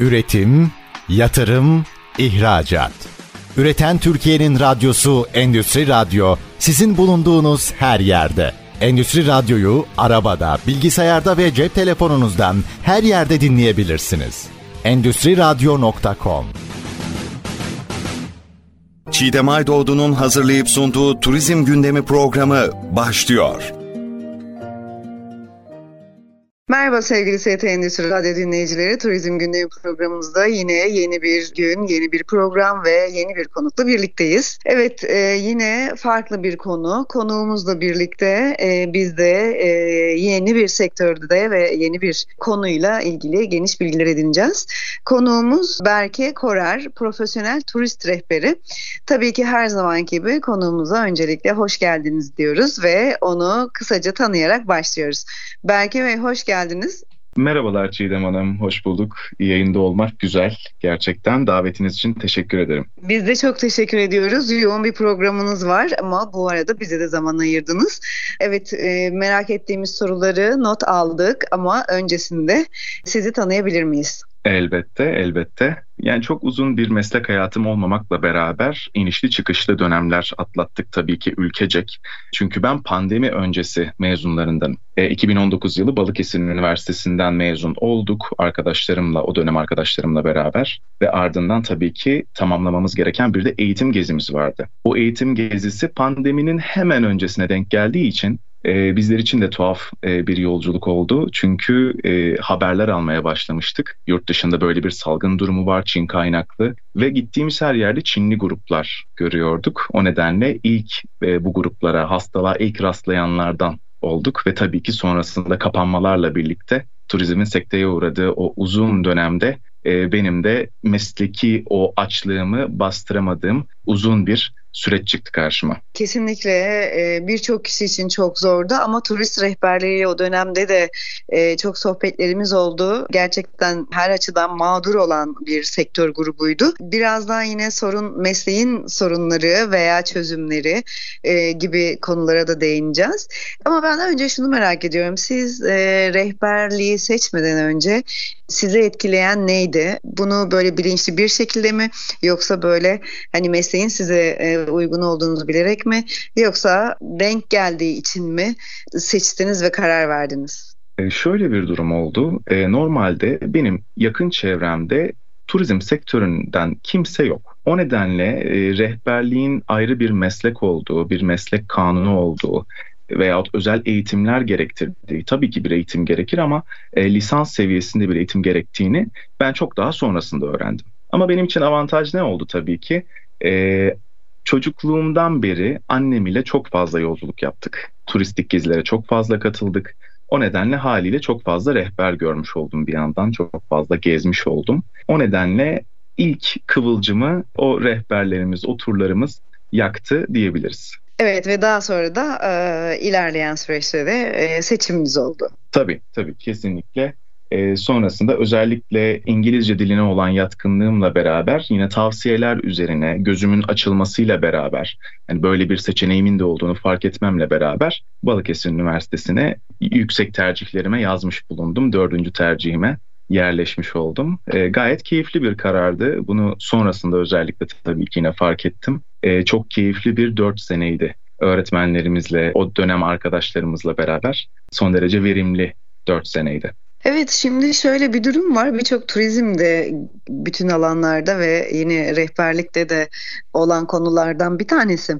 Üretim, yatırım, ihracat. Üreten Türkiye'nin radyosu Endüstri Radyo sizin bulunduğunuz her yerde. Endüstri Radyo'yu arabada, bilgisayarda ve cep telefonunuzdan her yerde dinleyebilirsiniz. Endüstri Radyo.com Çiğdem Aydoğdu'nun hazırlayıp sunduğu Turizm Gündemi programı başlıyor. Merhaba sevgili ST Endüstri Radyo dinleyicileri. Turizm Gündemi programımızda yine yeni bir gün, yeni bir program ve yeni bir konukla birlikteyiz. Evet e, yine farklı bir konu. Konuğumuzla birlikte e, biz de e, yeni bir sektörde de ve yeni bir konuyla ilgili geniş bilgiler edineceğiz. Konuğumuz Berke Korer, profesyonel turist rehberi. Tabii ki her zaman gibi konuğumuza öncelikle hoş geldiniz diyoruz ve onu kısaca tanıyarak başlıyoruz. Berke Bey hoş geldiniz geldiniz. Merhabalar Çiğdem Hanım, hoş bulduk. Yayında olmak güzel. Gerçekten davetiniz için teşekkür ederim. Biz de çok teşekkür ediyoruz. Yoğun bir programınız var ama bu arada bize de zaman ayırdınız. Evet e, merak ettiğimiz soruları not aldık ama öncesinde sizi tanıyabilir miyiz? Elbette, elbette. Yani çok uzun bir meslek hayatım olmamakla beraber inişli çıkışlı dönemler atlattık tabii ki ülkecek. Çünkü ben pandemi öncesi mezunlarından. E, 2019 yılı Balıkesir Üniversitesi'nden mezun olduk arkadaşlarımla, o dönem arkadaşlarımla beraber. Ve ardından tabii ki tamamlamamız gereken bir de eğitim gezimiz vardı. O eğitim gezisi pandeminin hemen öncesine denk geldiği için e, bizler için de tuhaf e, bir yolculuk oldu. Çünkü e, haberler almaya başlamıştık. Yurt dışında böyle bir salgın durumu var Çin kaynaklı ve gittiğimiz her yerde Çinli gruplar görüyorduk. O nedenle ilk e, bu gruplara hastalığa ilk rastlayanlardan olduk ve tabii ki sonrasında kapanmalarla birlikte turizmin sekteye uğradığı o uzun dönemde e, benim de mesleki o açlığımı bastıramadığım uzun bir süreç çıktı karşıma. Kesinlikle e, birçok kişi için çok zordu ama turist rehberliği o dönemde de e, çok sohbetlerimiz oldu. Gerçekten her açıdan mağdur olan bir sektör grubuydu. Birazdan yine sorun mesleğin sorunları veya çözümleri e, gibi konulara da değineceğiz. Ama ben önce şunu merak ediyorum. Siz rehberliği seçmeden önce sizi etkileyen neydi? Bunu böyle bilinçli bir şekilde mi yoksa böyle hani mesleğin size e, uygun olduğunuzu bilerek mi yoksa denk geldiği için mi seçtiniz ve karar verdiniz? E, şöyle bir durum oldu. E, normalde benim yakın çevremde turizm sektöründen kimse yok. O nedenle rehberliğin ayrı bir meslek olduğu, bir meslek kanunu olduğu, veyahut özel eğitimler gerektirdiği tabii ki bir eğitim gerekir ama lisans seviyesinde bir eğitim gerektiğini ben çok daha sonrasında öğrendim. Ama benim için avantaj ne oldu tabii ki? E, çocukluğumdan beri annem ile çok fazla yolculuk yaptık. Turistik gezilere çok fazla katıldık. O nedenle haliyle çok fazla rehber görmüş oldum bir yandan. Çok fazla gezmiş oldum. O nedenle ilk kıvılcımı o rehberlerimiz, o turlarımız yaktı diyebiliriz. Evet ve daha sonra da e, ilerleyen süreçte de e, seçimimiz oldu. Tabii tabii kesinlikle. E, sonrasında özellikle İngilizce diline olan yatkınlığımla beraber yine tavsiyeler üzerine gözümün açılmasıyla beraber yani böyle bir seçeneğimin de olduğunu fark etmemle beraber Balıkesir Üniversitesi'ne yüksek tercihlerime yazmış bulundum. Dördüncü tercihime yerleşmiş oldum. E, gayet keyifli bir karardı. Bunu sonrasında özellikle tabii ki yine fark ettim. E, çok keyifli bir dört seneydi. Öğretmenlerimizle, o dönem arkadaşlarımızla beraber son derece verimli dört seneydi. Evet şimdi şöyle bir durum var. Birçok turizmde bütün alanlarda ve yine rehberlikte de olan konulardan bir tanesi.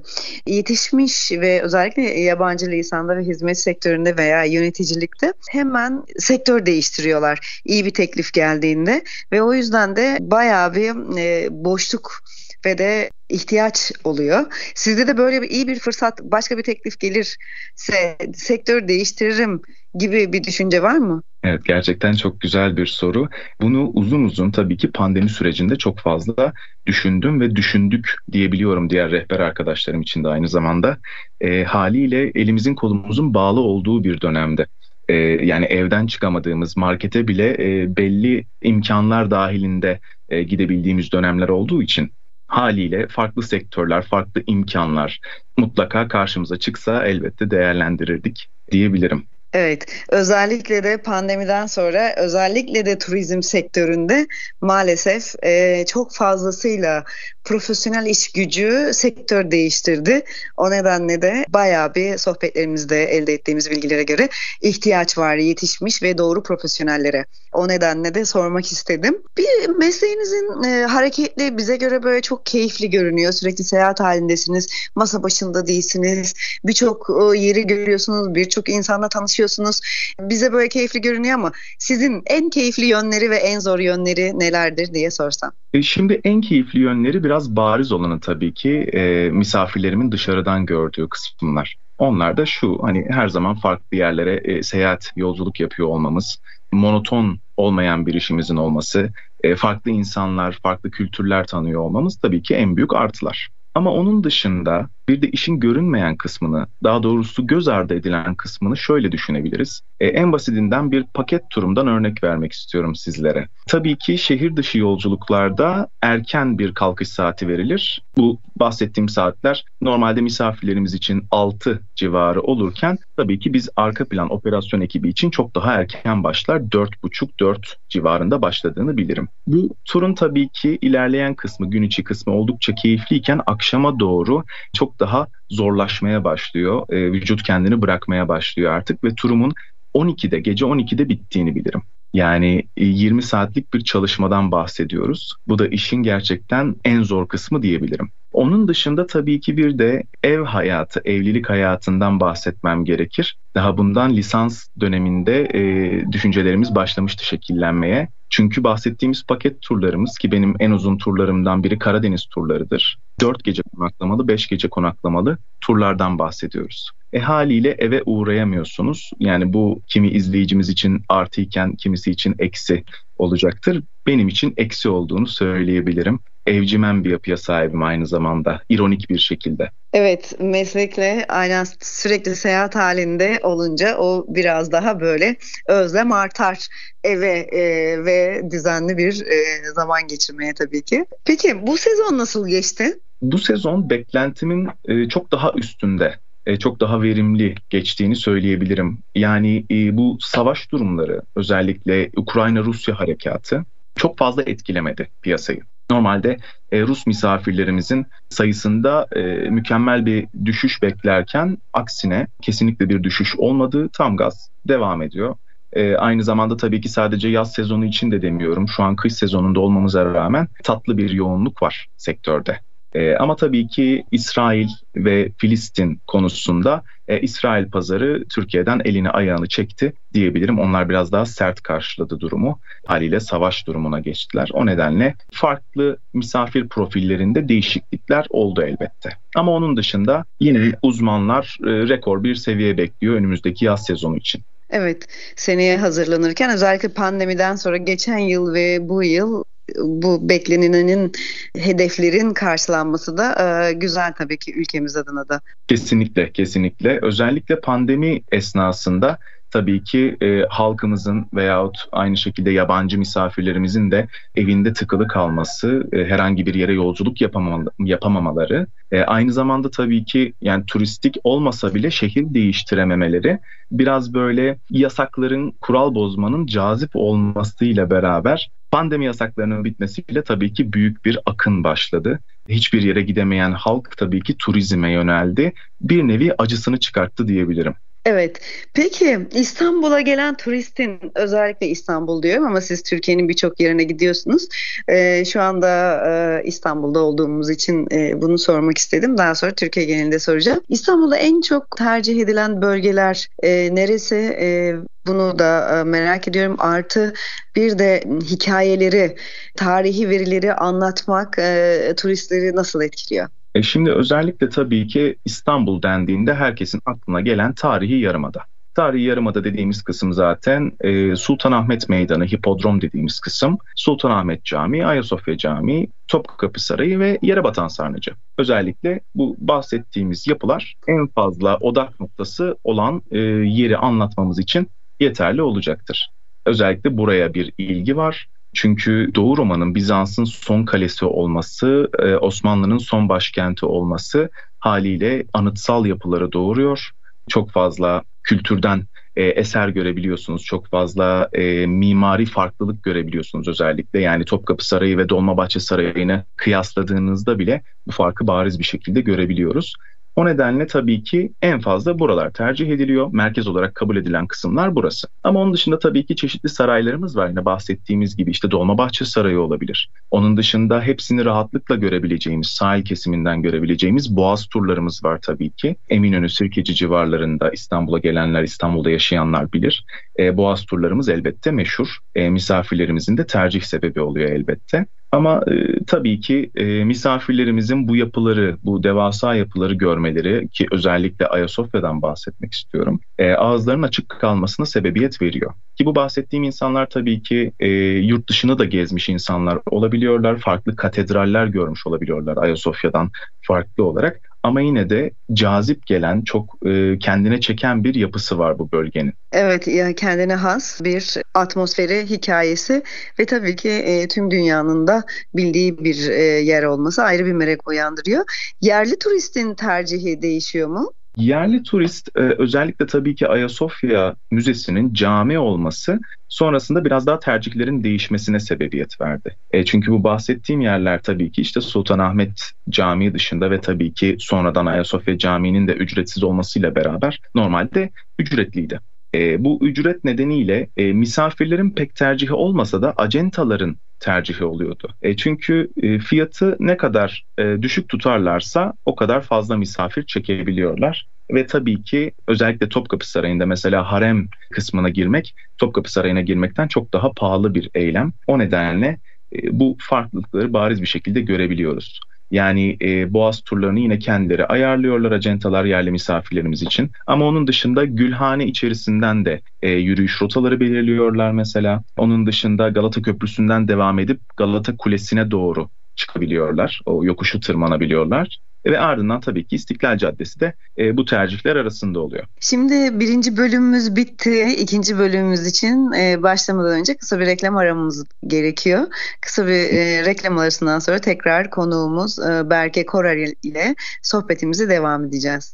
Yetişmiş ve özellikle yabancı lisanda ve hizmet sektöründe veya yöneticilikte hemen sektör değiştiriyorlar. İyi bir teklif geldiğinde ve o yüzden de bayağı bir e, boşluk ve de ihtiyaç oluyor. Sizde de böyle bir iyi bir fırsat, başka bir teklif gelirse sektör değiştiririm gibi bir düşünce var mı? Evet gerçekten çok güzel bir soru. Bunu uzun uzun tabii ki pandemi sürecinde çok fazla düşündüm ve düşündük diyebiliyorum diğer rehber arkadaşlarım için de aynı zamanda. E, haliyle elimizin kolumuzun bağlı olduğu bir dönemde. E, yani evden çıkamadığımız, markete bile e, belli imkanlar dahilinde e, gidebildiğimiz dönemler olduğu için haliyle farklı sektörler, farklı imkanlar mutlaka karşımıza çıksa elbette değerlendirirdik diyebilirim. Evet, özellikle de pandemiden sonra özellikle de turizm sektöründe maalesef e, çok fazlasıyla profesyonel iş gücü sektör değiştirdi. O nedenle de bayağı bir sohbetlerimizde elde ettiğimiz bilgilere göre ihtiyaç var yetişmiş ve doğru profesyonellere. O nedenle de sormak istedim. Bir mesleğinizin e, hareketli bize göre böyle çok keyifli görünüyor. Sürekli seyahat halindesiniz, masa başında değilsiniz. Birçok e, yeri görüyorsunuz, birçok insanla tanışıyorsunuz. Bize böyle keyifli görünüyor ama sizin en keyifli yönleri ve en zor yönleri nelerdir diye sorsam. E, şimdi en keyifli yönleri biraz bariz olanı tabii ki e, misafirlerimin dışarıdan gördüğü kısımlar. Onlar da şu hani her zaman farklı yerlere e, seyahat, yolculuk yapıyor olmamız, monoton olmayan bir işimizin olması, e, farklı insanlar, farklı kültürler tanıyor olmamız tabii ki en büyük artılar. Ama onun dışında bir de işin görünmeyen kısmını, daha doğrusu göz ardı edilen kısmını şöyle düşünebiliriz. E, en basitinden bir paket turumdan örnek vermek istiyorum sizlere. Tabii ki şehir dışı yolculuklarda erken bir kalkış saati verilir. Bu bahsettiğim saatler normalde misafirlerimiz için 6 civarı olurken tabii ki biz arka plan operasyon ekibi için çok daha erken başlar. 4.30-4 civarında başladığını bilirim. Bu turun tabii ki ilerleyen kısmı, gün içi kısmı oldukça keyifliyken akşama doğru çok daha zorlaşmaya başlıyor. E, vücut kendini bırakmaya başlıyor artık ve turumun 12'de gece 12'de bittiğini bilirim. Yani 20 e, saatlik bir çalışmadan bahsediyoruz. Bu da işin gerçekten en zor kısmı diyebilirim. Onun dışında tabii ki bir de ev hayatı, evlilik hayatından bahsetmem gerekir. Daha bundan lisans döneminde e, düşüncelerimiz başlamıştı şekillenmeye. Çünkü bahsettiğimiz paket turlarımız ki benim en uzun turlarımdan biri Karadeniz turlarıdır. 4 gece konaklamalı, 5 gece konaklamalı turlardan bahsediyoruz. E haliyle eve uğrayamıyorsunuz. Yani bu kimi izleyicimiz için artıyken kimisi için eksi olacaktır. Benim için eksi olduğunu söyleyebilirim. Evcimen bir yapıya sahibim aynı zamanda. ironik bir şekilde. Evet meslekle aynen sürekli seyahat halinde olunca o biraz daha böyle özlem artar eve e, ve düzenli bir e, zaman geçirmeye tabii ki. Peki bu sezon nasıl geçti? Bu sezon beklentimin e, çok daha üstünde e, çok daha verimli geçtiğini söyleyebilirim. Yani e, bu savaş durumları özellikle Ukrayna-Rusya harekatı çok fazla etkilemedi piyasayı. Normalde e, Rus misafirlerimizin sayısında e, mükemmel bir düşüş beklerken aksine kesinlikle bir düşüş olmadı. Tam gaz devam ediyor. E, aynı zamanda tabii ki sadece yaz sezonu için de demiyorum. Şu an kış sezonunda olmamıza rağmen tatlı bir yoğunluk var sektörde. E, ama tabii ki İsrail ve Filistin konusunda e, İsrail pazarı Türkiye'den elini ayağını çekti diyebilirim. Onlar biraz daha sert karşıladı durumu. Haliyle savaş durumuna geçtiler. O nedenle farklı misafir profillerinde değişiklikler oldu elbette. Ama onun dışında yine uzmanlar e, rekor bir seviye bekliyor önümüzdeki yaz sezonu için. Evet, seneye hazırlanırken özellikle pandemiden sonra geçen yıl ve bu yıl bu beklenilenin hedeflerin karşılanması da e, güzel tabii ki ülkemiz adına da. Kesinlikle, kesinlikle. Özellikle pandemi esnasında tabii ki e, halkımızın veyahut aynı şekilde yabancı misafirlerimizin de evinde tıkılı kalması, e, herhangi bir yere yolculuk yapamamalı, yapamamaları, e, aynı zamanda tabii ki yani turistik olmasa bile şehir değiştirememeleri biraz böyle yasakların, kural bozmanın cazip olmasıyla beraber pandemi yasaklarının bitmesiyle tabii ki büyük bir akın başladı. Hiçbir yere gidemeyen halk tabii ki turizme yöneldi. Bir nevi acısını çıkarttı diyebilirim. Evet. Peki İstanbul'a gelen turistin özellikle İstanbul diyorum ama siz Türkiye'nin birçok yerine gidiyorsunuz. Ee, şu anda e, İstanbul'da olduğumuz için e, bunu sormak istedim. Daha sonra Türkiye genelinde soracağım. İstanbul'da en çok tercih edilen bölgeler e, neresi? E, bunu da e, merak ediyorum. Artı bir de hikayeleri, tarihi verileri anlatmak e, turistleri nasıl etkiliyor? E şimdi özellikle tabii ki İstanbul dendiğinde herkesin aklına gelen tarihi yarımada. Tarihi Yarımada dediğimiz kısım zaten e, Sultanahmet Meydanı, Hipodrom dediğimiz kısım, Sultanahmet Camii, Ayasofya Camii, Topkapı Sarayı ve Yerebatan Sarnıcı. Özellikle bu bahsettiğimiz yapılar en fazla odak noktası olan e, yeri anlatmamız için yeterli olacaktır. Özellikle buraya bir ilgi var. Çünkü Doğu Roma'nın Bizans'ın son kalesi olması, e, Osmanlı'nın son başkenti olması haliyle anıtsal yapıları doğuruyor. Çok fazla kültürden e, eser görebiliyorsunuz. Çok fazla e, mimari farklılık görebiliyorsunuz özellikle. Yani Topkapı Sarayı ve Dolmabahçe Sarayı'nı kıyasladığınızda bile bu farkı bariz bir şekilde görebiliyoruz. O nedenle tabii ki en fazla buralar tercih ediliyor. Merkez olarak kabul edilen kısımlar burası. Ama onun dışında tabii ki çeşitli saraylarımız var. Yine bahsettiğimiz gibi işte Dolmabahçe Sarayı olabilir. Onun dışında hepsini rahatlıkla görebileceğimiz, sahil kesiminden görebileceğimiz boğaz turlarımız var tabii ki. Eminönü, Sirkeci civarlarında İstanbul'a gelenler, İstanbul'da yaşayanlar bilir. E, boğaz turlarımız elbette meşhur. E, misafirlerimizin de tercih sebebi oluyor elbette. Ama e, tabii ki e, misafirlerimizin bu yapıları, bu devasa yapıları görmeleri ki özellikle Ayasofya'dan bahsetmek istiyorum, e, ağızlarının açık kalmasına sebebiyet veriyor. Ki bu bahsettiğim insanlar tabii ki e, yurt dışını da gezmiş insanlar olabiliyorlar, farklı katedraller görmüş olabiliyorlar Ayasofya'dan farklı olarak. Ama yine de cazip gelen, çok e, kendine çeken bir yapısı var bu bölgenin. Evet, kendine has bir atmosferi, hikayesi ve tabii ki e, tüm dünyanın da bildiği bir e, yer olması ayrı bir merak uyandırıyor. Yerli turistin tercihi değişiyor mu? Yerli turist e, özellikle tabii ki Ayasofya Müzesi'nin cami olması sonrasında biraz daha tercihlerin değişmesine sebebiyet verdi. E, çünkü bu bahsettiğim yerler tabii ki işte Sultanahmet Camii dışında ve tabii ki sonradan Ayasofya Camii'nin de ücretsiz olmasıyla beraber normalde ücretliydi. E, bu ücret nedeniyle misafirlerin pek tercihi olmasa da acentaların tercihi oluyordu. E, çünkü e, fiyatı ne kadar e, düşük tutarlarsa o kadar fazla misafir çekebiliyorlar. Ve tabii ki özellikle Topkapı Sarayı'nda mesela harem kısmına girmek Topkapı Sarayı'na girmekten çok daha pahalı bir eylem. O nedenle e, bu farklılıkları bariz bir şekilde görebiliyoruz. Yani e, Boğaz turlarını yine kendileri ayarlıyorlar acentalar yerli misafirlerimiz için. Ama onun dışında Gülhane içerisinden de e, yürüyüş rotaları belirliyorlar mesela. Onun dışında Galata Köprüsü'nden devam edip Galata Kulesi'ne doğru çıkabiliyorlar. O yokuşu tırmanabiliyorlar ve ardından tabii ki İstiklal Caddesi de e, bu tercihler arasında oluyor. Şimdi birinci bölümümüz bitti. İkinci bölümümüz için e, başlamadan önce kısa bir reklam aramamız gerekiyor. Kısa bir e, reklam arasından sonra tekrar konuğumuz e, Berke Korar ile sohbetimizi devam edeceğiz.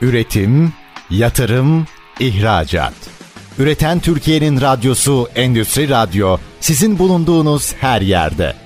Üretim, yatırım, ihracat. Üreten Türkiye'nin radyosu Endüstri Radyo sizin bulunduğunuz her yerde.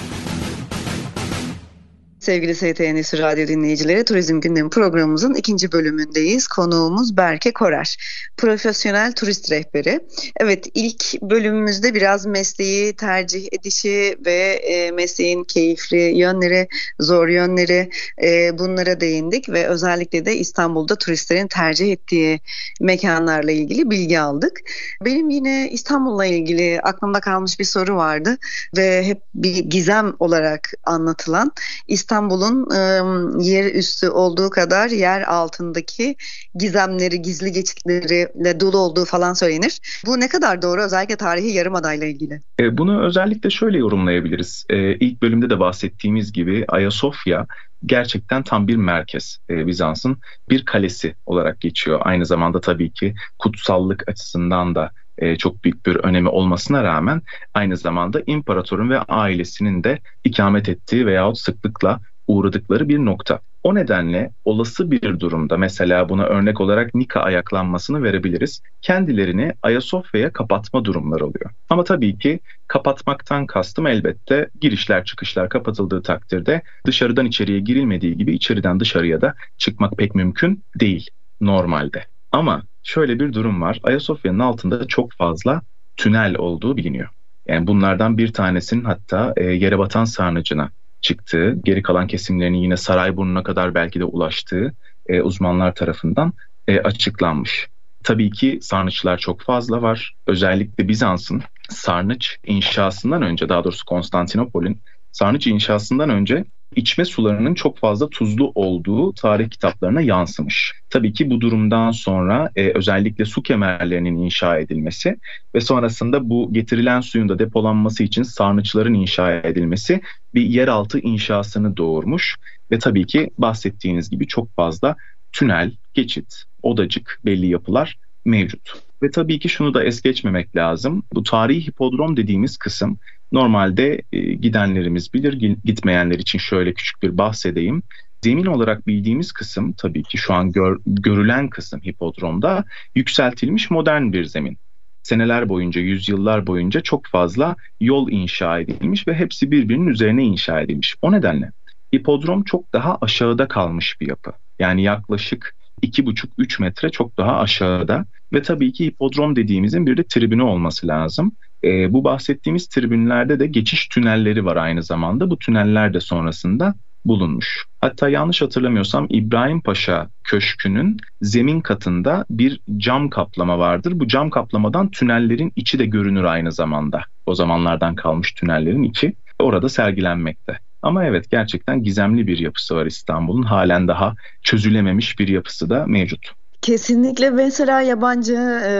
Sevgili ST Endüstri Radyo dinleyicileri, Turizm Gündemi programımızın ikinci bölümündeyiz. Konuğumuz Berke Korar, profesyonel turist rehberi. Evet, ilk bölümümüzde biraz mesleği tercih edişi ve e, mesleğin keyifli yönleri, zor yönleri e, bunlara değindik ve özellikle de İstanbul'da turistlerin tercih ettiği mekanlarla ilgili bilgi aldık. Benim yine İstanbul'la ilgili aklımda kalmış bir soru vardı ve hep bir gizem olarak anlatılan İstanbul İstanbul'un e, yer üstü olduğu kadar yer altındaki gizemleri, gizli geçitleriyle dolu olduğu falan söylenir. Bu ne kadar doğru özellikle tarihi yarımadayla ilgili? E, bunu özellikle şöyle yorumlayabiliriz. E, ilk bölümde de bahsettiğimiz gibi Ayasofya gerçekten tam bir merkez e, Bizans'ın bir kalesi olarak geçiyor. Aynı zamanda tabii ki kutsallık açısından da e, çok büyük bir önemi olmasına rağmen aynı zamanda imparatorun ve ailesinin de ikamet ettiği veyahut sıklıkla uğradıkları bir nokta. O nedenle olası bir durumda mesela buna örnek olarak Nika ayaklanmasını verebiliriz. Kendilerini Ayasofya'ya kapatma durumları oluyor. Ama tabii ki kapatmaktan kastım elbette girişler çıkışlar kapatıldığı takdirde dışarıdan içeriye girilmediği gibi içeriden dışarıya da çıkmak pek mümkün değil normalde. Ama şöyle bir durum var. Ayasofya'nın altında çok fazla tünel olduğu biliniyor. Yani bunlardan bir tanesinin hatta e, yere batan sarnıcına çıktığı, geri kalan kesimlerinin yine Sarayburnu'na kadar belki de ulaştığı e, uzmanlar tarafından e, açıklanmış. Tabii ki sarnıçlar çok fazla var. Özellikle Bizans'ın sarnıç inşasından önce, daha doğrusu Konstantinopol'ün sarnıç inşasından önce içme sularının çok fazla tuzlu olduğu tarih kitaplarına yansımış. Tabii ki bu durumdan sonra e, özellikle su kemerlerinin inşa edilmesi ve sonrasında bu getirilen suyun da depolanması için sarnıçların inşa edilmesi bir yeraltı inşasını doğurmuş ve tabii ki bahsettiğiniz gibi çok fazla tünel, geçit, odacık belli yapılar mevcut. Ve tabii ki şunu da es geçmemek lazım. Bu tarihi hipodrom dediğimiz kısım Normalde e, gidenlerimiz bilir, gitmeyenler için şöyle küçük bir bahsedeyim. Zemin olarak bildiğimiz kısım tabii ki şu an gör, görülen kısım hipodromda yükseltilmiş modern bir zemin. Seneler boyunca, yüzyıllar boyunca çok fazla yol inşa edilmiş ve hepsi birbirinin üzerine inşa edilmiş. O nedenle hipodrom çok daha aşağıda kalmış bir yapı. Yani yaklaşık 2,5-3 metre çok daha aşağıda ve tabii ki hipodrom dediğimizin bir de tribünü olması lazım. E, bu bahsettiğimiz tribünlerde de geçiş tünelleri var aynı zamanda. Bu tüneller de sonrasında bulunmuş. Hatta yanlış hatırlamıyorsam İbrahim Paşa Köşkü'nün zemin katında bir cam kaplama vardır. Bu cam kaplamadan tünellerin içi de görünür aynı zamanda. O zamanlardan kalmış tünellerin içi orada sergilenmekte. Ama evet gerçekten gizemli bir yapısı var İstanbul'un. Halen daha çözülememiş bir yapısı da mevcut. Kesinlikle mesela yabancı e,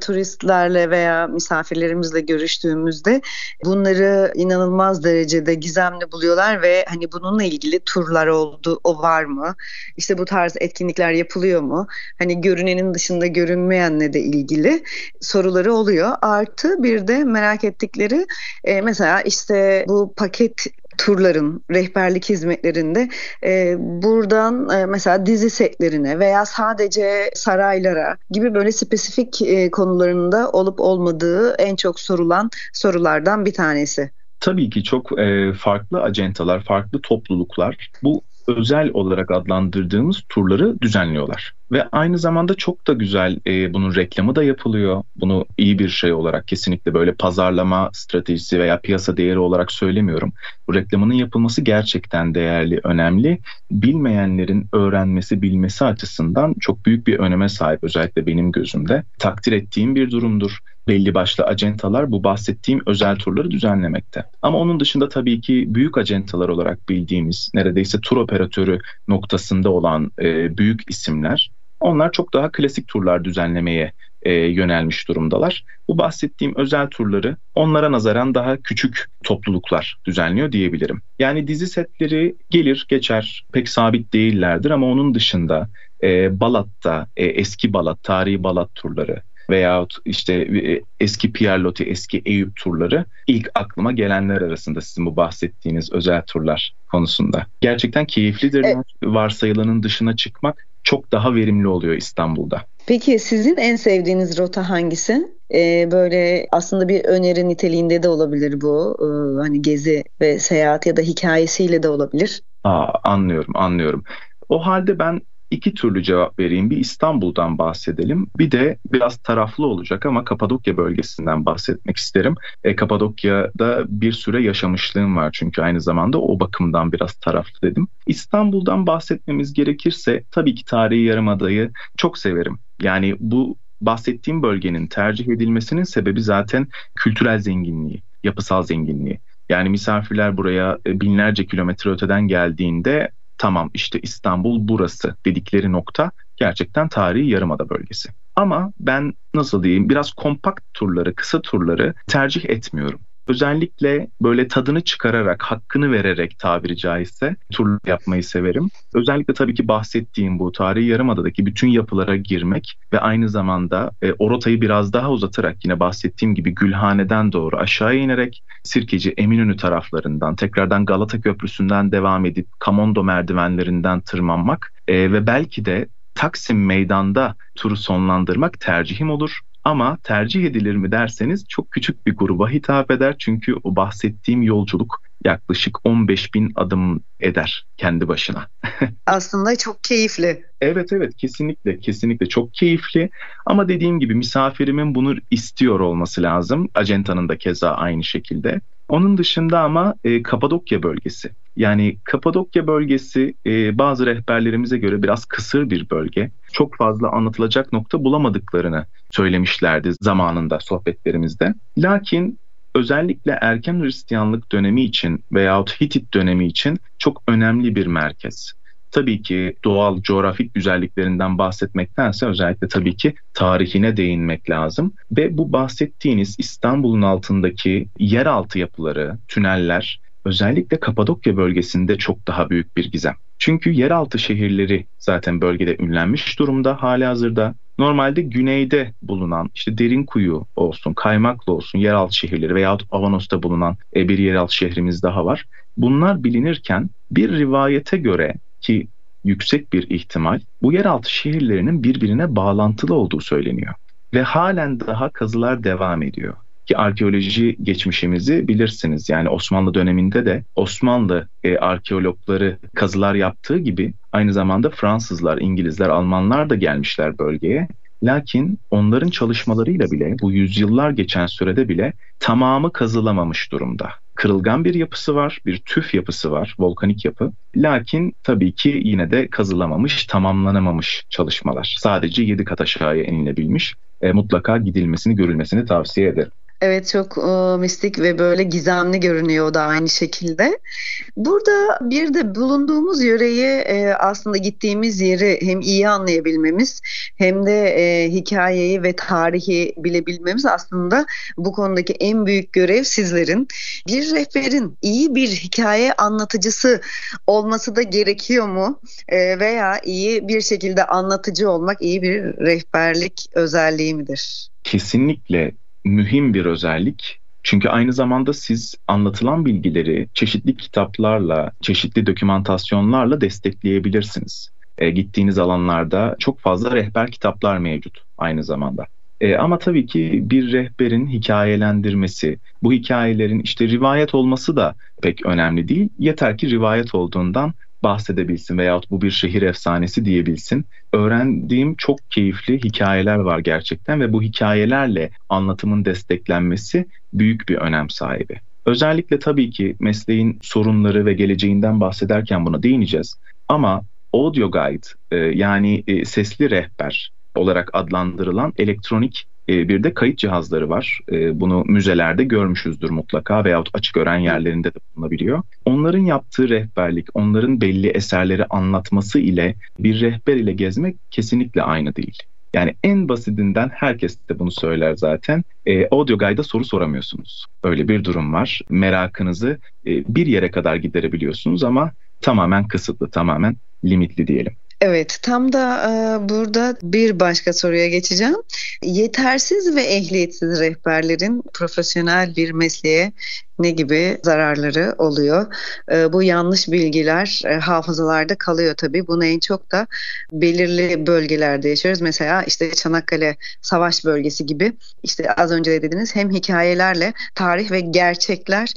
turistlerle veya misafirlerimizle görüştüğümüzde bunları inanılmaz derecede gizemli buluyorlar ve hani bununla ilgili turlar oldu, o var mı? İşte bu tarz etkinlikler yapılıyor mu? Hani görünenin dışında görünmeyenle de ilgili soruları oluyor. Artı bir de merak ettikleri e, mesela işte bu paket turların, rehberlik hizmetlerinde e, buradan e, mesela dizi setlerine veya sadece saraylara gibi böyle spesifik e, konularında olup olmadığı en çok sorulan sorulardan bir tanesi. Tabii ki çok e, farklı acentalar, farklı topluluklar bu özel olarak adlandırdığımız turları düzenliyorlar. Ve aynı zamanda çok da güzel e, bunun reklamı da yapılıyor. Bunu iyi bir şey olarak kesinlikle böyle pazarlama stratejisi veya piyasa değeri olarak söylemiyorum. Bu reklamının yapılması gerçekten değerli, önemli. Bilmeyenlerin öğrenmesi, bilmesi açısından çok büyük bir öneme sahip özellikle benim gözümde. Takdir ettiğim bir durumdur belli başlı acentalar bu bahsettiğim özel turları düzenlemekte. Ama onun dışında tabii ki büyük acentalar olarak bildiğimiz neredeyse tur operatörü noktasında olan e, büyük isimler onlar çok daha klasik turlar düzenlemeye e, yönelmiş durumdalar. Bu bahsettiğim özel turları onlara nazaran daha küçük topluluklar düzenliyor diyebilirim. Yani dizi setleri gelir geçer pek sabit değillerdir ama onun dışında e, Balat'ta e, eski Balat, tarihi Balat turları veyahut işte e, eski Pierre Loti, eski Eyüp turları ilk aklıma gelenler arasında sizin bu bahsettiğiniz özel turlar konusunda. Gerçekten keyiflidir. Evet. Varsayılanın dışına çıkmak çok daha verimli oluyor İstanbul'da. Peki sizin en sevdiğiniz rota hangisi? Ee, böyle aslında bir öneri niteliğinde de olabilir bu. Ee, hani gezi ve seyahat ya da hikayesiyle de olabilir. Aa, anlıyorum, anlıyorum. O halde ben iki türlü cevap vereyim. Bir İstanbul'dan bahsedelim. Bir de biraz taraflı olacak ama Kapadokya bölgesinden bahsetmek isterim. E, Kapadokya'da bir süre yaşamışlığım var çünkü aynı zamanda o bakımdan biraz taraflı dedim. İstanbul'dan bahsetmemiz gerekirse tabii ki tarihi yarımadayı çok severim. Yani bu bahsettiğim bölgenin tercih edilmesinin sebebi zaten kültürel zenginliği, yapısal zenginliği. Yani misafirler buraya e, binlerce kilometre öteden geldiğinde tamam işte İstanbul burası dedikleri nokta gerçekten tarihi yarımada bölgesi. Ama ben nasıl diyeyim biraz kompakt turları, kısa turları tercih etmiyorum. Özellikle böyle tadını çıkararak, hakkını vererek tabiri caizse tur yapmayı severim. Özellikle tabii ki bahsettiğim bu tarihi yarımadadaki bütün yapılara girmek ve aynı zamanda e, o rotayı biraz daha uzatarak yine bahsettiğim gibi Gülhane'den doğru aşağı inerek Sirkeci Eminönü taraflarından tekrardan Galata Köprüsü'nden devam edip Kamondo merdivenlerinden tırmanmak e, ve belki de Taksim Meydan'da turu sonlandırmak tercihim olur. Ama tercih edilir mi derseniz çok küçük bir gruba hitap eder. Çünkü o bahsettiğim yolculuk yaklaşık 15 bin adım eder kendi başına. Aslında çok keyifli. Evet evet kesinlikle kesinlikle çok keyifli ama dediğim gibi misafirimin bunu istiyor olması lazım. Acentanın da keza aynı şekilde. Onun dışında ama e, Kapadokya bölgesi. Yani Kapadokya bölgesi e, bazı rehberlerimize göre biraz kısır bir bölge. Çok fazla anlatılacak nokta bulamadıklarını söylemişlerdi zamanında sohbetlerimizde. Lakin özellikle erken Hristiyanlık dönemi için veyahut Hitit dönemi için çok önemli bir merkez. Tabii ki doğal coğrafik güzelliklerinden bahsetmektense özellikle tabii ki tarihine değinmek lazım. Ve bu bahsettiğiniz İstanbul'un altındaki yeraltı yapıları, tüneller özellikle Kapadokya bölgesinde çok daha büyük bir gizem. Çünkü yeraltı şehirleri zaten bölgede ünlenmiş durumda hali hazırda. Normalde güneyde bulunan işte derin kuyu olsun, kaymaklı olsun yeraltı şehirleri veyahut Avanos'ta bulunan e, bir yeraltı şehrimiz daha var. Bunlar bilinirken bir rivayete göre ki yüksek bir ihtimal bu yeraltı şehirlerinin birbirine bağlantılı olduğu söyleniyor. Ve halen daha kazılar devam ediyor ki arkeoloji geçmişimizi bilirsiniz. Yani Osmanlı döneminde de Osmanlı e, arkeologları kazılar yaptığı gibi aynı zamanda Fransızlar, İngilizler, Almanlar da gelmişler bölgeye. Lakin onların çalışmalarıyla bile bu yüzyıllar geçen sürede bile tamamı kazılamamış durumda. Kırılgan bir yapısı var, bir tüf yapısı var, volkanik yapı. Lakin tabii ki yine de kazılamamış, tamamlanamamış çalışmalar. Sadece 7 kat aşağıya inilebilmiş. E, mutlaka gidilmesini, görülmesini tavsiye ederim. Evet çok e, mistik ve böyle gizemli görünüyor da aynı şekilde. Burada bir de bulunduğumuz yöreyi e, aslında gittiğimiz yeri hem iyi anlayabilmemiz hem de e, hikayeyi ve tarihi bilebilmemiz aslında bu konudaki en büyük görev sizlerin. Bir rehberin iyi bir hikaye anlatıcısı olması da gerekiyor mu? E, veya iyi bir şekilde anlatıcı olmak iyi bir rehberlik özelliği midir? Kesinlikle mühim bir özellik. Çünkü aynı zamanda siz anlatılan bilgileri çeşitli kitaplarla, çeşitli dokümantasyonlarla destekleyebilirsiniz. E, gittiğiniz alanlarda çok fazla rehber kitaplar mevcut aynı zamanda. E, ama tabii ki bir rehberin hikayelendirmesi, bu hikayelerin işte rivayet olması da pek önemli değil. Yeter ki rivayet olduğundan bahsedebilsin veyahut bu bir şehir efsanesi diyebilsin. Öğrendiğim çok keyifli hikayeler var gerçekten ve bu hikayelerle anlatımın desteklenmesi büyük bir önem sahibi. Özellikle tabii ki mesleğin sorunları ve geleceğinden bahsederken buna değineceğiz. Ama audio guide e, yani e, sesli rehber olarak adlandırılan elektronik e, bir de kayıt cihazları var. E, bunu müzelerde görmüşüzdür mutlaka veyahut açık öğren yerlerinde de bulunabiliyor. Onların yaptığı rehberlik, onların belli eserleri anlatması ile bir rehber ile gezmek kesinlikle aynı değil. Yani en basitinden herkes de bunu söyler zaten. E, audio guide'a soru soramıyorsunuz. Öyle bir durum var. Merakınızı e, bir yere kadar giderebiliyorsunuz ama tamamen kısıtlı, tamamen limitli diyelim. Evet, tam da e, burada bir başka soruya geçeceğim. Yetersiz ve ehliyetsiz rehberlerin profesyonel bir mesleğe ne gibi zararları oluyor? E, bu yanlış bilgiler e, hafızalarda kalıyor tabii. Bunu en çok da belirli bölgelerde yaşıyoruz. Mesela işte Çanakkale Savaş Bölgesi gibi işte az önce de dediniz hem hikayelerle tarih ve gerçekler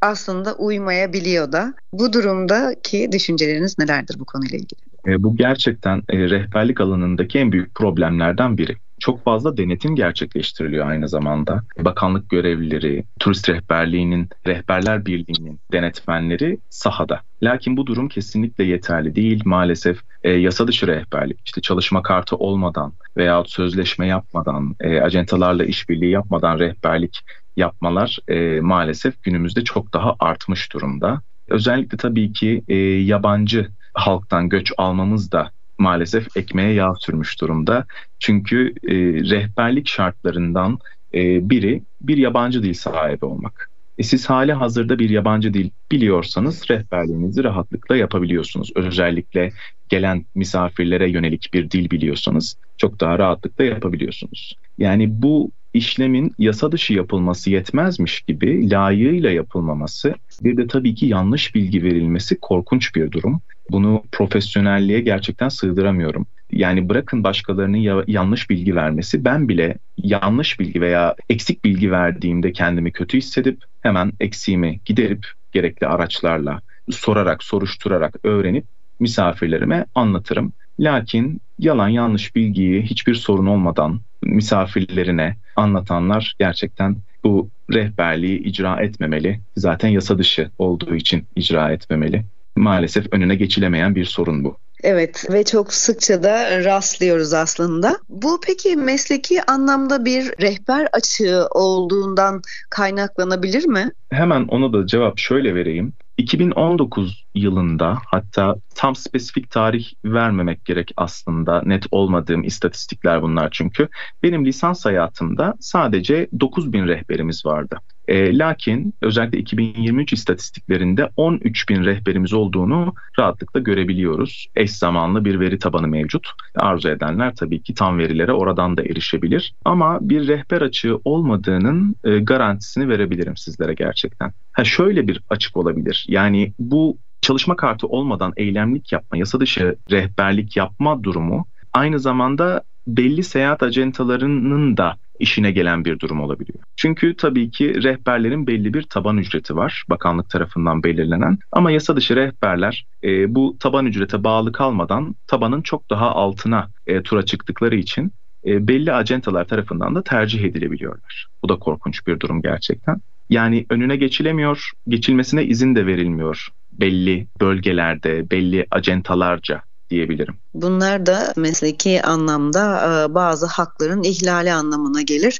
aslında uymayabiliyor da. Bu durumdaki düşünceleriniz nelerdir bu konuyla ilgili? E, bu gerçekten e, rehberlik alanındaki en büyük problemlerden biri. Çok fazla denetim gerçekleştiriliyor aynı zamanda. Bakanlık görevlileri, turist rehberliğinin, rehberler birliğinin denetmenleri sahada. Lakin bu durum kesinlikle yeterli değil. Maalesef e, yasa dışı rehberlik, işte çalışma kartı olmadan veya sözleşme yapmadan, e, acentalarla işbirliği yapmadan rehberlik yapmalar e, maalesef günümüzde çok daha artmış durumda. Özellikle tabii ki e, yabancı halktan göç almamız da maalesef ekmeğe yağ sürmüş durumda. Çünkü e, rehberlik şartlarından e, biri bir yabancı dil sahibi olmak. E siz hali hazırda bir yabancı dil biliyorsanız rehberliğinizi rahatlıkla yapabiliyorsunuz. Özellikle gelen misafirlere yönelik bir dil biliyorsanız çok daha rahatlıkla yapabiliyorsunuz. Yani bu işlemin yasa dışı yapılması yetmezmiş gibi layığıyla yapılmaması bir de tabii ki yanlış bilgi verilmesi korkunç bir durum. Bunu profesyonelliğe gerçekten sığdıramıyorum. Yani bırakın başkalarının ya- yanlış bilgi vermesi ben bile yanlış bilgi veya eksik bilgi verdiğimde kendimi kötü hissedip hemen eksiğimi giderip gerekli araçlarla sorarak, soruşturarak öğrenip misafirlerime anlatırım. Lakin yalan yanlış bilgiyi hiçbir sorun olmadan misafirlerine anlatanlar gerçekten bu rehberliği icra etmemeli. Zaten yasa dışı olduğu için icra etmemeli. Maalesef önüne geçilemeyen bir sorun bu. Evet ve çok sıkça da rastlıyoruz aslında. Bu peki mesleki anlamda bir rehber açığı olduğundan kaynaklanabilir mi? Hemen ona da cevap şöyle vereyim. 2019 yılında hatta tam spesifik tarih vermemek gerek aslında net olmadığım istatistikler bunlar çünkü. Benim lisans hayatımda sadece 9000 rehberimiz vardı. E, lakin özellikle 2023 istatistiklerinde 13 bin rehberimiz olduğunu rahatlıkla görebiliyoruz. Eş zamanlı bir veri tabanı mevcut. Arzu edenler tabii ki tam verilere oradan da erişebilir. Ama bir rehber açığı olmadığının e, garantisini verebilirim sizlere gerçekten. Ha şöyle bir açık olabilir. Yani bu çalışma kartı olmadan eylemlik yapma, yasa dışı rehberlik yapma durumu aynı zamanda belli seyahat acentalarının da işine gelen bir durum olabiliyor. Çünkü tabii ki rehberlerin belli bir taban ücreti var bakanlık tarafından belirlenen ama yasa dışı rehberler e, bu taban ücrete bağlı kalmadan tabanın çok daha altına e, tura çıktıkları için e, belli acentalar tarafından da tercih edilebiliyorlar. Bu da korkunç bir durum gerçekten. Yani önüne geçilemiyor, geçilmesine izin de verilmiyor belli bölgelerde, belli acentalarca diyebilirim. Bunlar da mesleki anlamda e, bazı hakların ihlali anlamına gelir.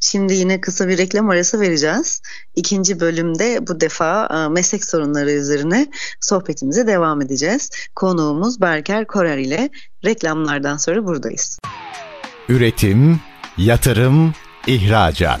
Şimdi yine kısa bir reklam arası vereceğiz. İkinci bölümde bu defa e, meslek sorunları üzerine sohbetimize devam edeceğiz. Konuğumuz Berker Korer ile reklamlardan sonra buradayız. Üretim, yatırım, ihracat.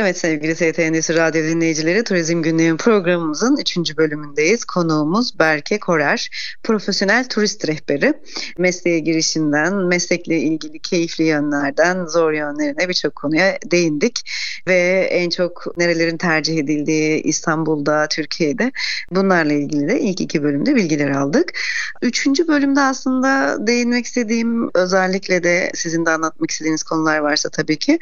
Evet sevgili ST Endüstri Radyo dinleyicileri Turizm Gündemi programımızın 3. bölümündeyiz. Konuğumuz Berke Korer, profesyonel turist rehberi. Mesleğe girişinden, meslekle ilgili keyifli yönlerden zor yönlerine birçok konuya değindik. Ve en çok nerelerin tercih edildiği İstanbul'da, Türkiye'de bunlarla ilgili de ilk iki bölümde bilgiler aldık. Üçüncü bölümde aslında değinmek istediğim özellikle de sizin de anlatmak istediğiniz konular varsa tabii ki.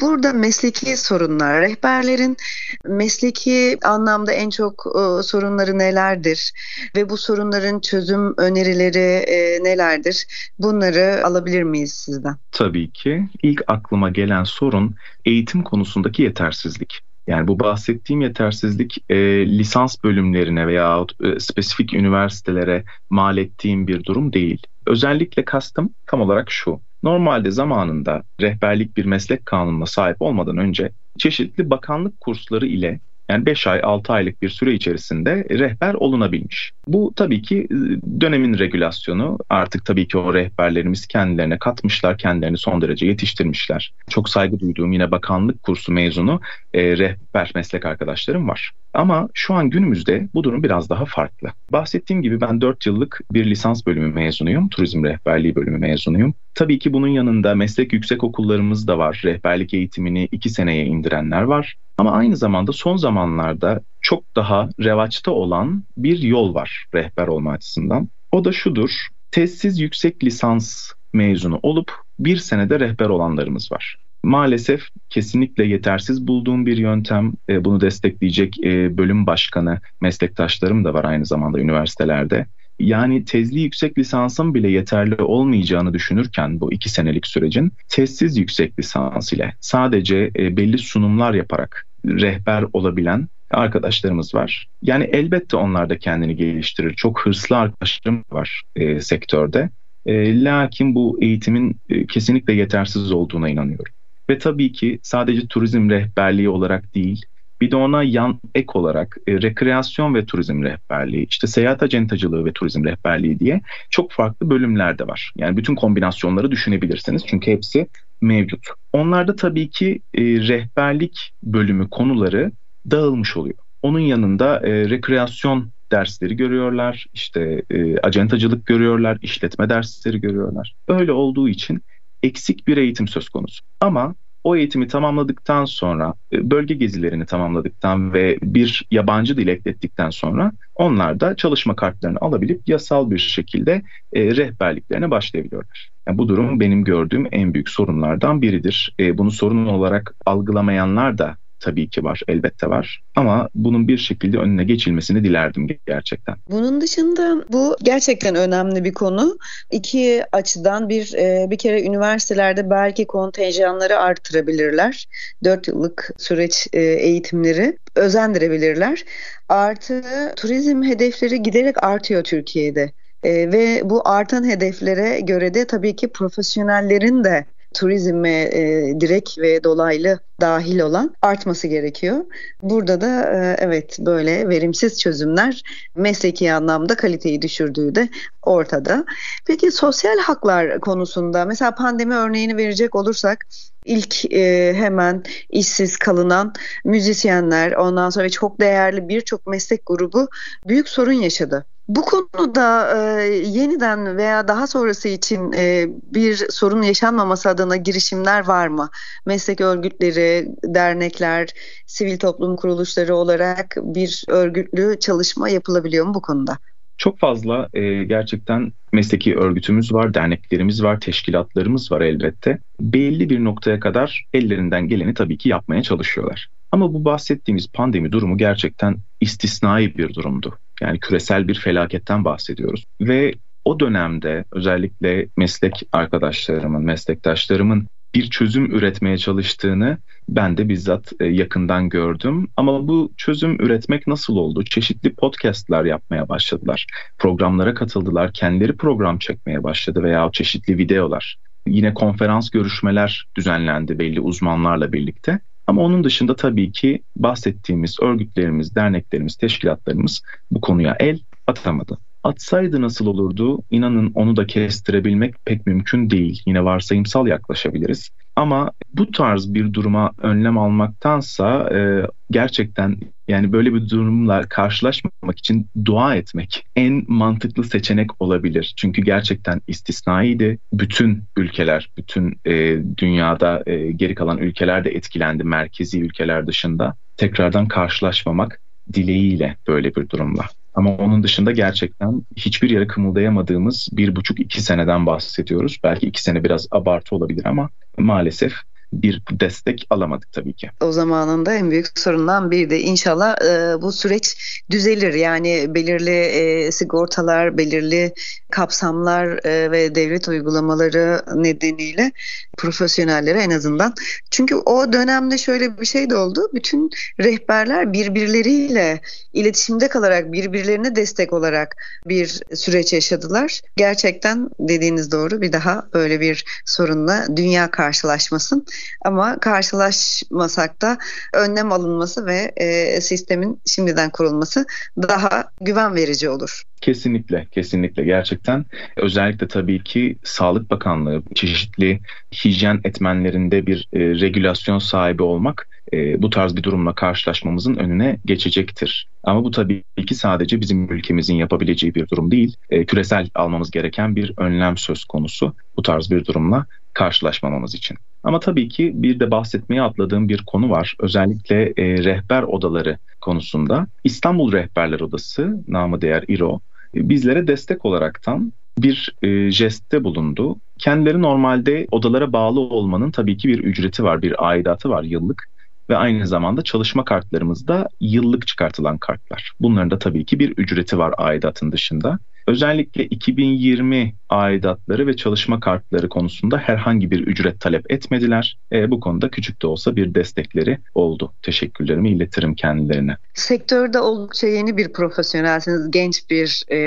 Burada mesleki sorunlar sorunlar? Rehberlerin mesleki anlamda en çok e, sorunları nelerdir? Ve bu sorunların çözüm önerileri e, nelerdir? Bunları alabilir miyiz sizden? Tabii ki. İlk aklıma gelen sorun eğitim konusundaki yetersizlik. Yani bu bahsettiğim yetersizlik e, lisans bölümlerine veya e, spesifik üniversitelere mal ettiğim bir durum değil. Özellikle kastım tam olarak şu. Normalde zamanında rehberlik bir meslek kanununa sahip olmadan önce çeşitli bakanlık kursları ile yani 5 ay 6 aylık bir süre içerisinde rehber olunabilmiş. Bu tabii ki e, dönemin regülasyonu. Artık tabii ki o rehberlerimiz kendilerine katmışlar, kendilerini son derece yetiştirmişler. Çok saygı duyduğum yine bakanlık kursu mezunu e, rehber meslek arkadaşlarım var. Ama şu an günümüzde bu durum biraz daha farklı. Bahsettiğim gibi ben 4 yıllık bir lisans bölümü mezunuyum. Turizm rehberliği bölümü mezunuyum. Tabii ki bunun yanında meslek yüksek okullarımız da var. Rehberlik eğitimini 2 seneye indirenler var. Ama aynı zamanda son zamanlarda çok daha revaçta olan bir yol var rehber olma açısından. O da şudur. Tezsiz yüksek lisans mezunu olup bir senede rehber olanlarımız var. Maalesef kesinlikle yetersiz bulduğum bir yöntem. E, bunu destekleyecek e, bölüm başkanı meslektaşlarım da var aynı zamanda üniversitelerde. Yani tezli yüksek lisansın bile yeterli olmayacağını düşünürken bu iki senelik sürecin tezsiz yüksek lisans ile sadece e, belli sunumlar yaparak rehber olabilen arkadaşlarımız var. Yani elbette onlar da kendini geliştirir. Çok hırslı arkadaşlarım var e, sektörde. E, lakin bu eğitimin e, kesinlikle yetersiz olduğuna inanıyorum. Ve tabii ki sadece turizm rehberliği olarak değil, bir de ona yan ek olarak e, rekreasyon ve turizm rehberliği, işte seyahat acentacılığı ve turizm rehberliği diye çok farklı bölümler de var. Yani bütün kombinasyonları düşünebilirsiniz çünkü hepsi mevcut. Onlarda tabii ki e, rehberlik bölümü konuları dağılmış oluyor. Onun yanında e, rekreasyon dersleri görüyorlar, işte e, acentacılık görüyorlar, işletme dersleri görüyorlar. Öyle olduğu için eksik bir eğitim söz konusu. Ama o eğitimi tamamladıktan sonra, e, bölge gezilerini tamamladıktan ve bir yabancı dil eklettikten sonra onlar da çalışma kartlarını alabilip yasal bir şekilde e, rehberliklerine başlayabiliyorlar. Yani bu durum benim gördüğüm en büyük sorunlardan biridir. E, bunu sorun olarak algılamayanlar da tabii ki var, elbette var. Ama bunun bir şekilde önüne geçilmesini dilerdim gerçekten. Bunun dışında bu gerçekten önemli bir konu. İki açıdan bir e, bir kere üniversitelerde belki kontenjanları artırabilirler. Dört yıllık süreç e, eğitimleri özendirebilirler. Artı turizm hedefleri giderek artıyor Türkiye'de. E, ve bu artan hedeflere göre de tabii ki profesyonellerin de turizme e, direkt ve dolaylı dahil olan artması gerekiyor. Burada da e, evet böyle verimsiz çözümler mesleki anlamda kaliteyi düşürdüğü de ortada. Peki sosyal haklar konusunda mesela pandemi örneğini verecek olursak ilk e, hemen işsiz kalınan müzisyenler ondan sonra çok değerli birçok meslek grubu büyük sorun yaşadı. Bu konuda e, yeniden veya daha sonrası için e, bir sorun yaşanmaması adına girişimler var mı? Meslek örgütleri, dernekler, sivil toplum kuruluşları olarak bir örgütlü çalışma yapılabiliyor mu bu konuda? Çok fazla e, gerçekten mesleki örgütümüz var, derneklerimiz var, teşkilatlarımız var elbette. Belli bir noktaya kadar ellerinden geleni tabii ki yapmaya çalışıyorlar. Ama bu bahsettiğimiz pandemi durumu gerçekten istisnai bir durumdu. Yani küresel bir felaketten bahsediyoruz. Ve o dönemde özellikle meslek arkadaşlarımın, meslektaşlarımın bir çözüm üretmeye çalıştığını ben de bizzat e, yakından gördüm. Ama bu çözüm üretmek nasıl oldu? Çeşitli podcastlar yapmaya başladılar. Programlara katıldılar. Kendileri program çekmeye başladı veya çeşitli videolar. Yine konferans görüşmeler düzenlendi belli uzmanlarla birlikte. Ama onun dışında tabii ki bahsettiğimiz örgütlerimiz, derneklerimiz, teşkilatlarımız bu konuya el atamadı. Atsaydı nasıl olurdu? İnanın onu da kestirebilmek pek mümkün değil. Yine varsayımsal yaklaşabiliriz. Ama bu tarz bir duruma önlem almaktansa e, gerçekten yani böyle bir durumla karşılaşmamak için dua etmek en mantıklı seçenek olabilir. Çünkü gerçekten istisnaiydi. Bütün ülkeler, bütün e, dünyada e, geri kalan ülkeler de etkilendi merkezi ülkeler dışında. Tekrardan karşılaşmamak dileğiyle böyle bir durumla. Ama onun dışında gerçekten hiçbir yere kımıldayamadığımız bir buçuk iki seneden bahsediyoruz. Belki iki sene biraz abartı olabilir ama maalesef bir destek alamadık tabii ki. O zamanında en büyük sorundan bir de inşallah e, bu süreç düzelir. Yani belirli e, sigortalar, belirli kapsamlar e, ve devlet uygulamaları nedeniyle profesyonellere en azından. Çünkü o dönemde şöyle bir şey de oldu. Bütün rehberler birbirleriyle iletişimde kalarak birbirlerine destek olarak bir süreç yaşadılar. Gerçekten dediğiniz doğru bir daha böyle bir sorunla dünya karşılaşmasın. Ama karşılaşmasak da önlem alınması ve e, sistemin şimdiden kurulması daha güven verici olur. Kesinlikle, kesinlikle gerçekten. Özellikle tabii ki Sağlık Bakanlığı çeşitli hijyen etmenlerinde bir e, regülasyon sahibi olmak e, bu tarz bir durumla karşılaşmamızın önüne geçecektir. Ama bu tabii ki sadece bizim ülkemizin yapabileceği bir durum değil. E, küresel almamız gereken bir önlem söz konusu bu tarz bir durumla karşılaşmamamız için. Ama tabii ki bir de bahsetmeye atladığım bir konu var. Özellikle e, rehber odaları konusunda. İstanbul Rehberler Odası, namı değer İRO, e, bizlere destek olaraktan bir e, jestte bulundu. Kendileri normalde odalara bağlı olmanın tabii ki bir ücreti var, bir aidatı var yıllık ve aynı zamanda çalışma kartlarımızda yıllık çıkartılan kartlar. Bunların da tabii ki bir ücreti var aidatın dışında. Özellikle 2020 aidatları ve çalışma kartları konusunda herhangi bir ücret talep etmediler. E, bu konuda küçük de olsa bir destekleri oldu. Teşekkürlerimi iletirim kendilerine. Sektörde oldukça yeni bir profesyonelsiniz, genç bir e,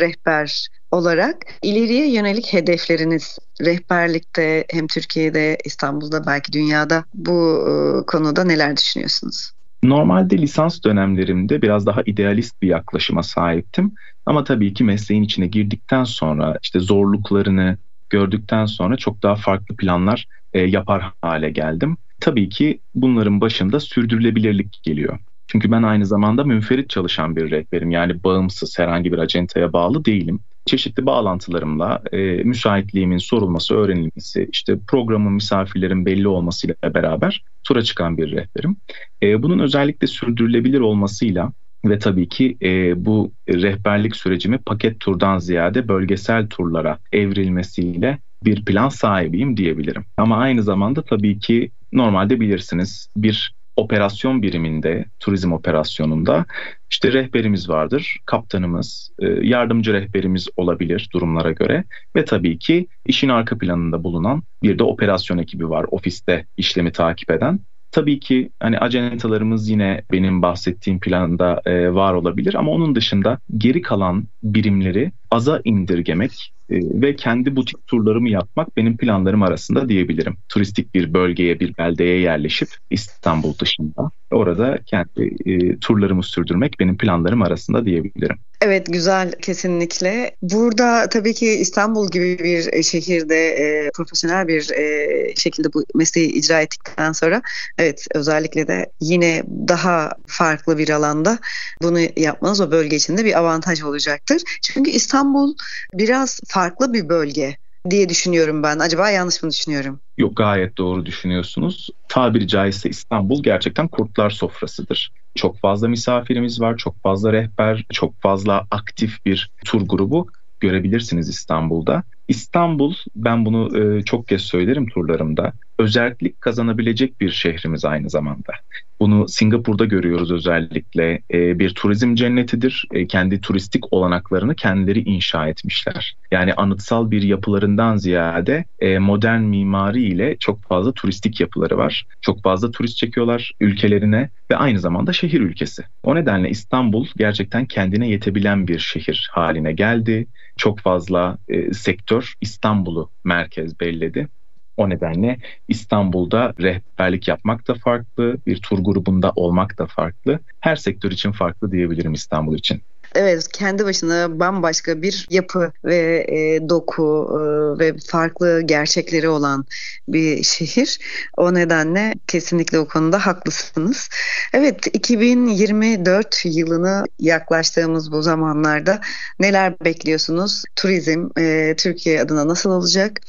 rehber olarak ileriye yönelik hedefleriniz rehberlikte hem Türkiye'de İstanbul'da belki dünyada bu e, konuda neler düşünüyorsunuz? Normalde lisans dönemlerimde biraz daha idealist bir yaklaşıma sahiptim. Ama tabii ki mesleğin içine girdikten sonra işte zorluklarını gördükten sonra çok daha farklı planlar e, yapar hale geldim. Tabii ki bunların başında sürdürülebilirlik geliyor. Çünkü ben aynı zamanda münferit çalışan bir rehberim. Yani bağımsız herhangi bir acentaya bağlı değilim. Çeşitli bağlantılarımla e, müsaitliğimin sorulması, öğrenilmesi, işte programın misafirlerin belli olmasıyla beraber tura çıkan bir rehberim. E, bunun özellikle sürdürülebilir olmasıyla ve tabii ki e, bu rehberlik sürecimi paket turdan ziyade bölgesel turlara evrilmesiyle bir plan sahibiyim diyebilirim. Ama aynı zamanda tabii ki normalde bilirsiniz bir operasyon biriminde, turizm operasyonunda işte rehberimiz vardır, kaptanımız, e, yardımcı rehberimiz olabilir durumlara göre ve tabii ki işin arka planında bulunan bir de operasyon ekibi var ofiste işlemi takip eden. Tabii ki hani acentalarımız yine benim bahsettiğim planda e, var olabilir ama onun dışında geri kalan birimleri aza indirgemek ve kendi butik turlarımı yapmak benim planlarım arasında diyebilirim. Turistik bir bölgeye, bir beldeye yerleşip İstanbul dışında orada kendi e, turlarımı sürdürmek benim planlarım arasında diyebilirim. Evet güzel kesinlikle. Burada tabii ki İstanbul gibi bir e, şehirde e, profesyonel bir e, şekilde bu mesleği icra ettikten sonra evet özellikle de yine daha farklı bir alanda bunu yapmanız o bölge için de bir avantaj olacaktır. Çünkü İstanbul biraz farklı bir bölge diye düşünüyorum ben. Acaba yanlış mı düşünüyorum? Yok gayet doğru düşünüyorsunuz. Tabiri caizse İstanbul gerçekten kurtlar sofrasıdır. Çok fazla misafirimiz var, çok fazla rehber, çok fazla aktif bir tur grubu görebilirsiniz İstanbul'da. İstanbul, ben bunu e, çok kez söylerim turlarımda, özellik kazanabilecek bir şehrimiz aynı zamanda. Bunu Singapur'da görüyoruz özellikle. E, bir turizm cennetidir. E, kendi turistik olanaklarını kendileri inşa etmişler. Yani anıtsal bir yapılarından ziyade e, modern mimari ile çok fazla turistik yapıları var. Çok fazla turist çekiyorlar ülkelerine ve aynı zamanda şehir ülkesi. O nedenle İstanbul gerçekten kendine yetebilen bir şehir haline geldi. Çok fazla e, sektör İstanbul'u merkez belledi. O nedenle İstanbul'da rehberlik yapmak da farklı, bir tur grubunda olmak da farklı. Her sektör için farklı diyebilirim İstanbul için. Evet kendi başına bambaşka bir yapı ve e, doku e, ve farklı gerçekleri olan bir şehir. O nedenle kesinlikle o konuda haklısınız. Evet 2024 yılını yaklaştığımız bu zamanlarda neler bekliyorsunuz? Turizm e, Türkiye adına nasıl olacak?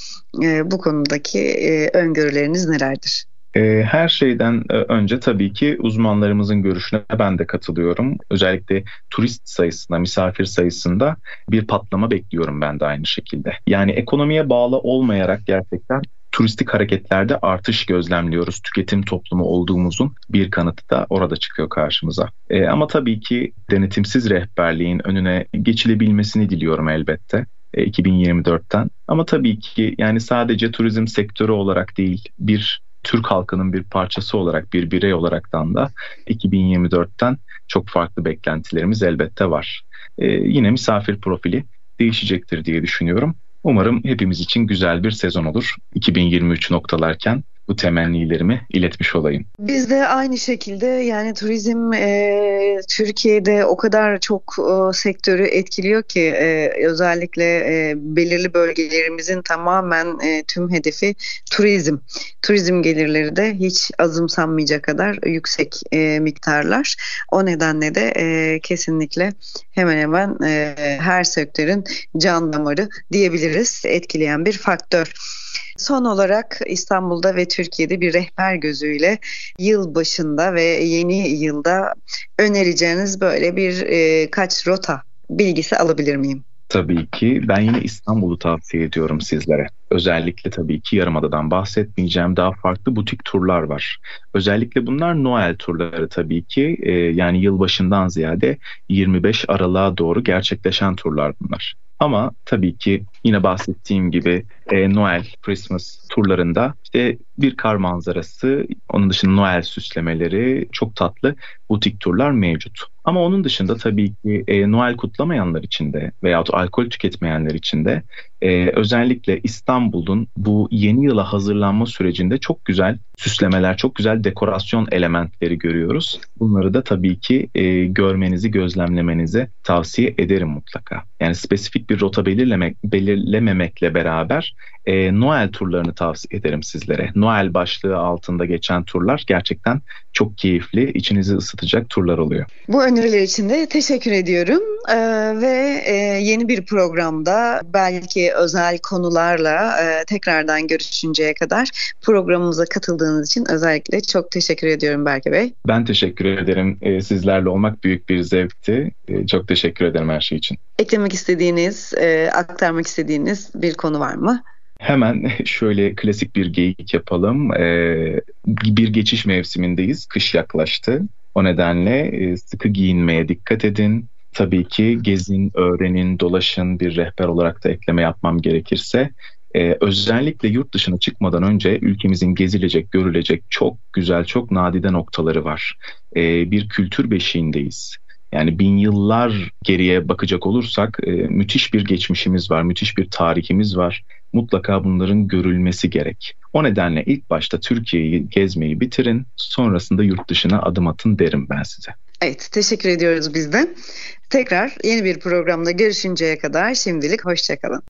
E, bu konudaki e, öngörüleriniz nelerdir? Ee, her şeyden e, önce tabii ki uzmanlarımızın görüşüne ben de katılıyorum. Özellikle turist sayısında, misafir sayısında bir patlama bekliyorum ben de aynı şekilde. Yani ekonomiye bağlı olmayarak gerçekten turistik hareketlerde artış gözlemliyoruz. Tüketim toplumu olduğumuzun bir kanıtı da orada çıkıyor karşımıza. E, ama tabii ki denetimsiz rehberliğin önüne geçilebilmesini diliyorum elbette. 2024'ten. E, ama tabii ki yani sadece turizm sektörü olarak değil bir Türk halkının bir parçası olarak, bir birey olaraktan da 2024'ten çok farklı beklentilerimiz elbette var. Ee, yine misafir profili değişecektir diye düşünüyorum. Umarım hepimiz için güzel bir sezon olur. 2023 noktalarken bu temennilerimi iletmiş olayım. Biz de aynı şekilde yani turizm e, Türkiye'de o kadar çok e, sektörü etkiliyor ki e, özellikle e, belirli bölgelerimizin tamamen e, tüm hedefi turizm. Turizm gelirleri de hiç azımsanmayacak kadar yüksek e, miktarlar. O nedenle de e, kesinlikle hemen hemen e, her sektörün can damarı diyebiliriz etkileyen bir faktör. Son olarak İstanbul'da ve Türkiye'de bir rehber gözüyle yıl başında ve yeni yılda önereceğiniz böyle bir e, kaç rota bilgisi alabilir miyim? Tabii ki ben yine İstanbul'u tavsiye ediyorum sizlere. Özellikle tabii ki Yarımada'dan bahsetmeyeceğim. Daha farklı butik turlar var. Özellikle bunlar Noel turları tabii ki. Ee, yani yılbaşından ziyade 25 Aralık'a doğru gerçekleşen turlar bunlar. Ama tabii ki yine bahsettiğim gibi e, Noel, Christmas turlarında işte bir kar manzarası, onun dışında Noel süslemeleri, çok tatlı butik turlar mevcut. Ama onun dışında tabii ki e, Noel kutlamayanlar için de veyahut alkol tüketmeyenler için de e, özellikle İstanbul'un bu yeni yıla hazırlanma sürecinde çok güzel süslemeler, çok güzel dekorasyon elementleri görüyoruz. Bunları da tabii ki e, görmenizi, gözlemlemenizi tavsiye ederim mutlaka. Yani spesifik bir rota belirlemek, belirlememekle beraber e, Noel turlarını tavsiye ederim sizlere. Noel başlığı altında geçen turlar gerçekten çok keyifli, içinizi ısıtacak turlar oluyor. Bu öneriler için de teşekkür ediyorum ee, ve e, yeni bir programda belki özel konularla e, tekrardan görüşünceye kadar programımıza katıldığınız için özellikle çok teşekkür ediyorum Berke Bey. Ben teşekkür ederim. E, sizlerle olmak büyük bir zevkti. E, çok teşekkür ederim her şey için. Eklemek istediğiniz, e, aktarmak istediğiniz bir konu var mı? Hemen şöyle klasik bir geyik yapalım. Ee, bir geçiş mevsimindeyiz. Kış yaklaştı. O nedenle e, sıkı giyinmeye dikkat edin. Tabii ki gezin, öğrenin, dolaşın bir rehber olarak da ekleme yapmam gerekirse. Ee, özellikle yurt dışına çıkmadan önce ülkemizin gezilecek, görülecek çok güzel, çok nadide noktaları var. Ee, bir kültür beşiğindeyiz Yani bin yıllar geriye bakacak olursak e, müthiş bir geçmişimiz var, müthiş bir tarihimiz var. Mutlaka bunların görülmesi gerek. O nedenle ilk başta Türkiye'yi gezmeyi bitirin, sonrasında yurt dışına adım atın derim ben size. Evet, teşekkür ediyoruz biz de. Tekrar yeni bir programda görüşünceye kadar şimdilik hoşçakalın.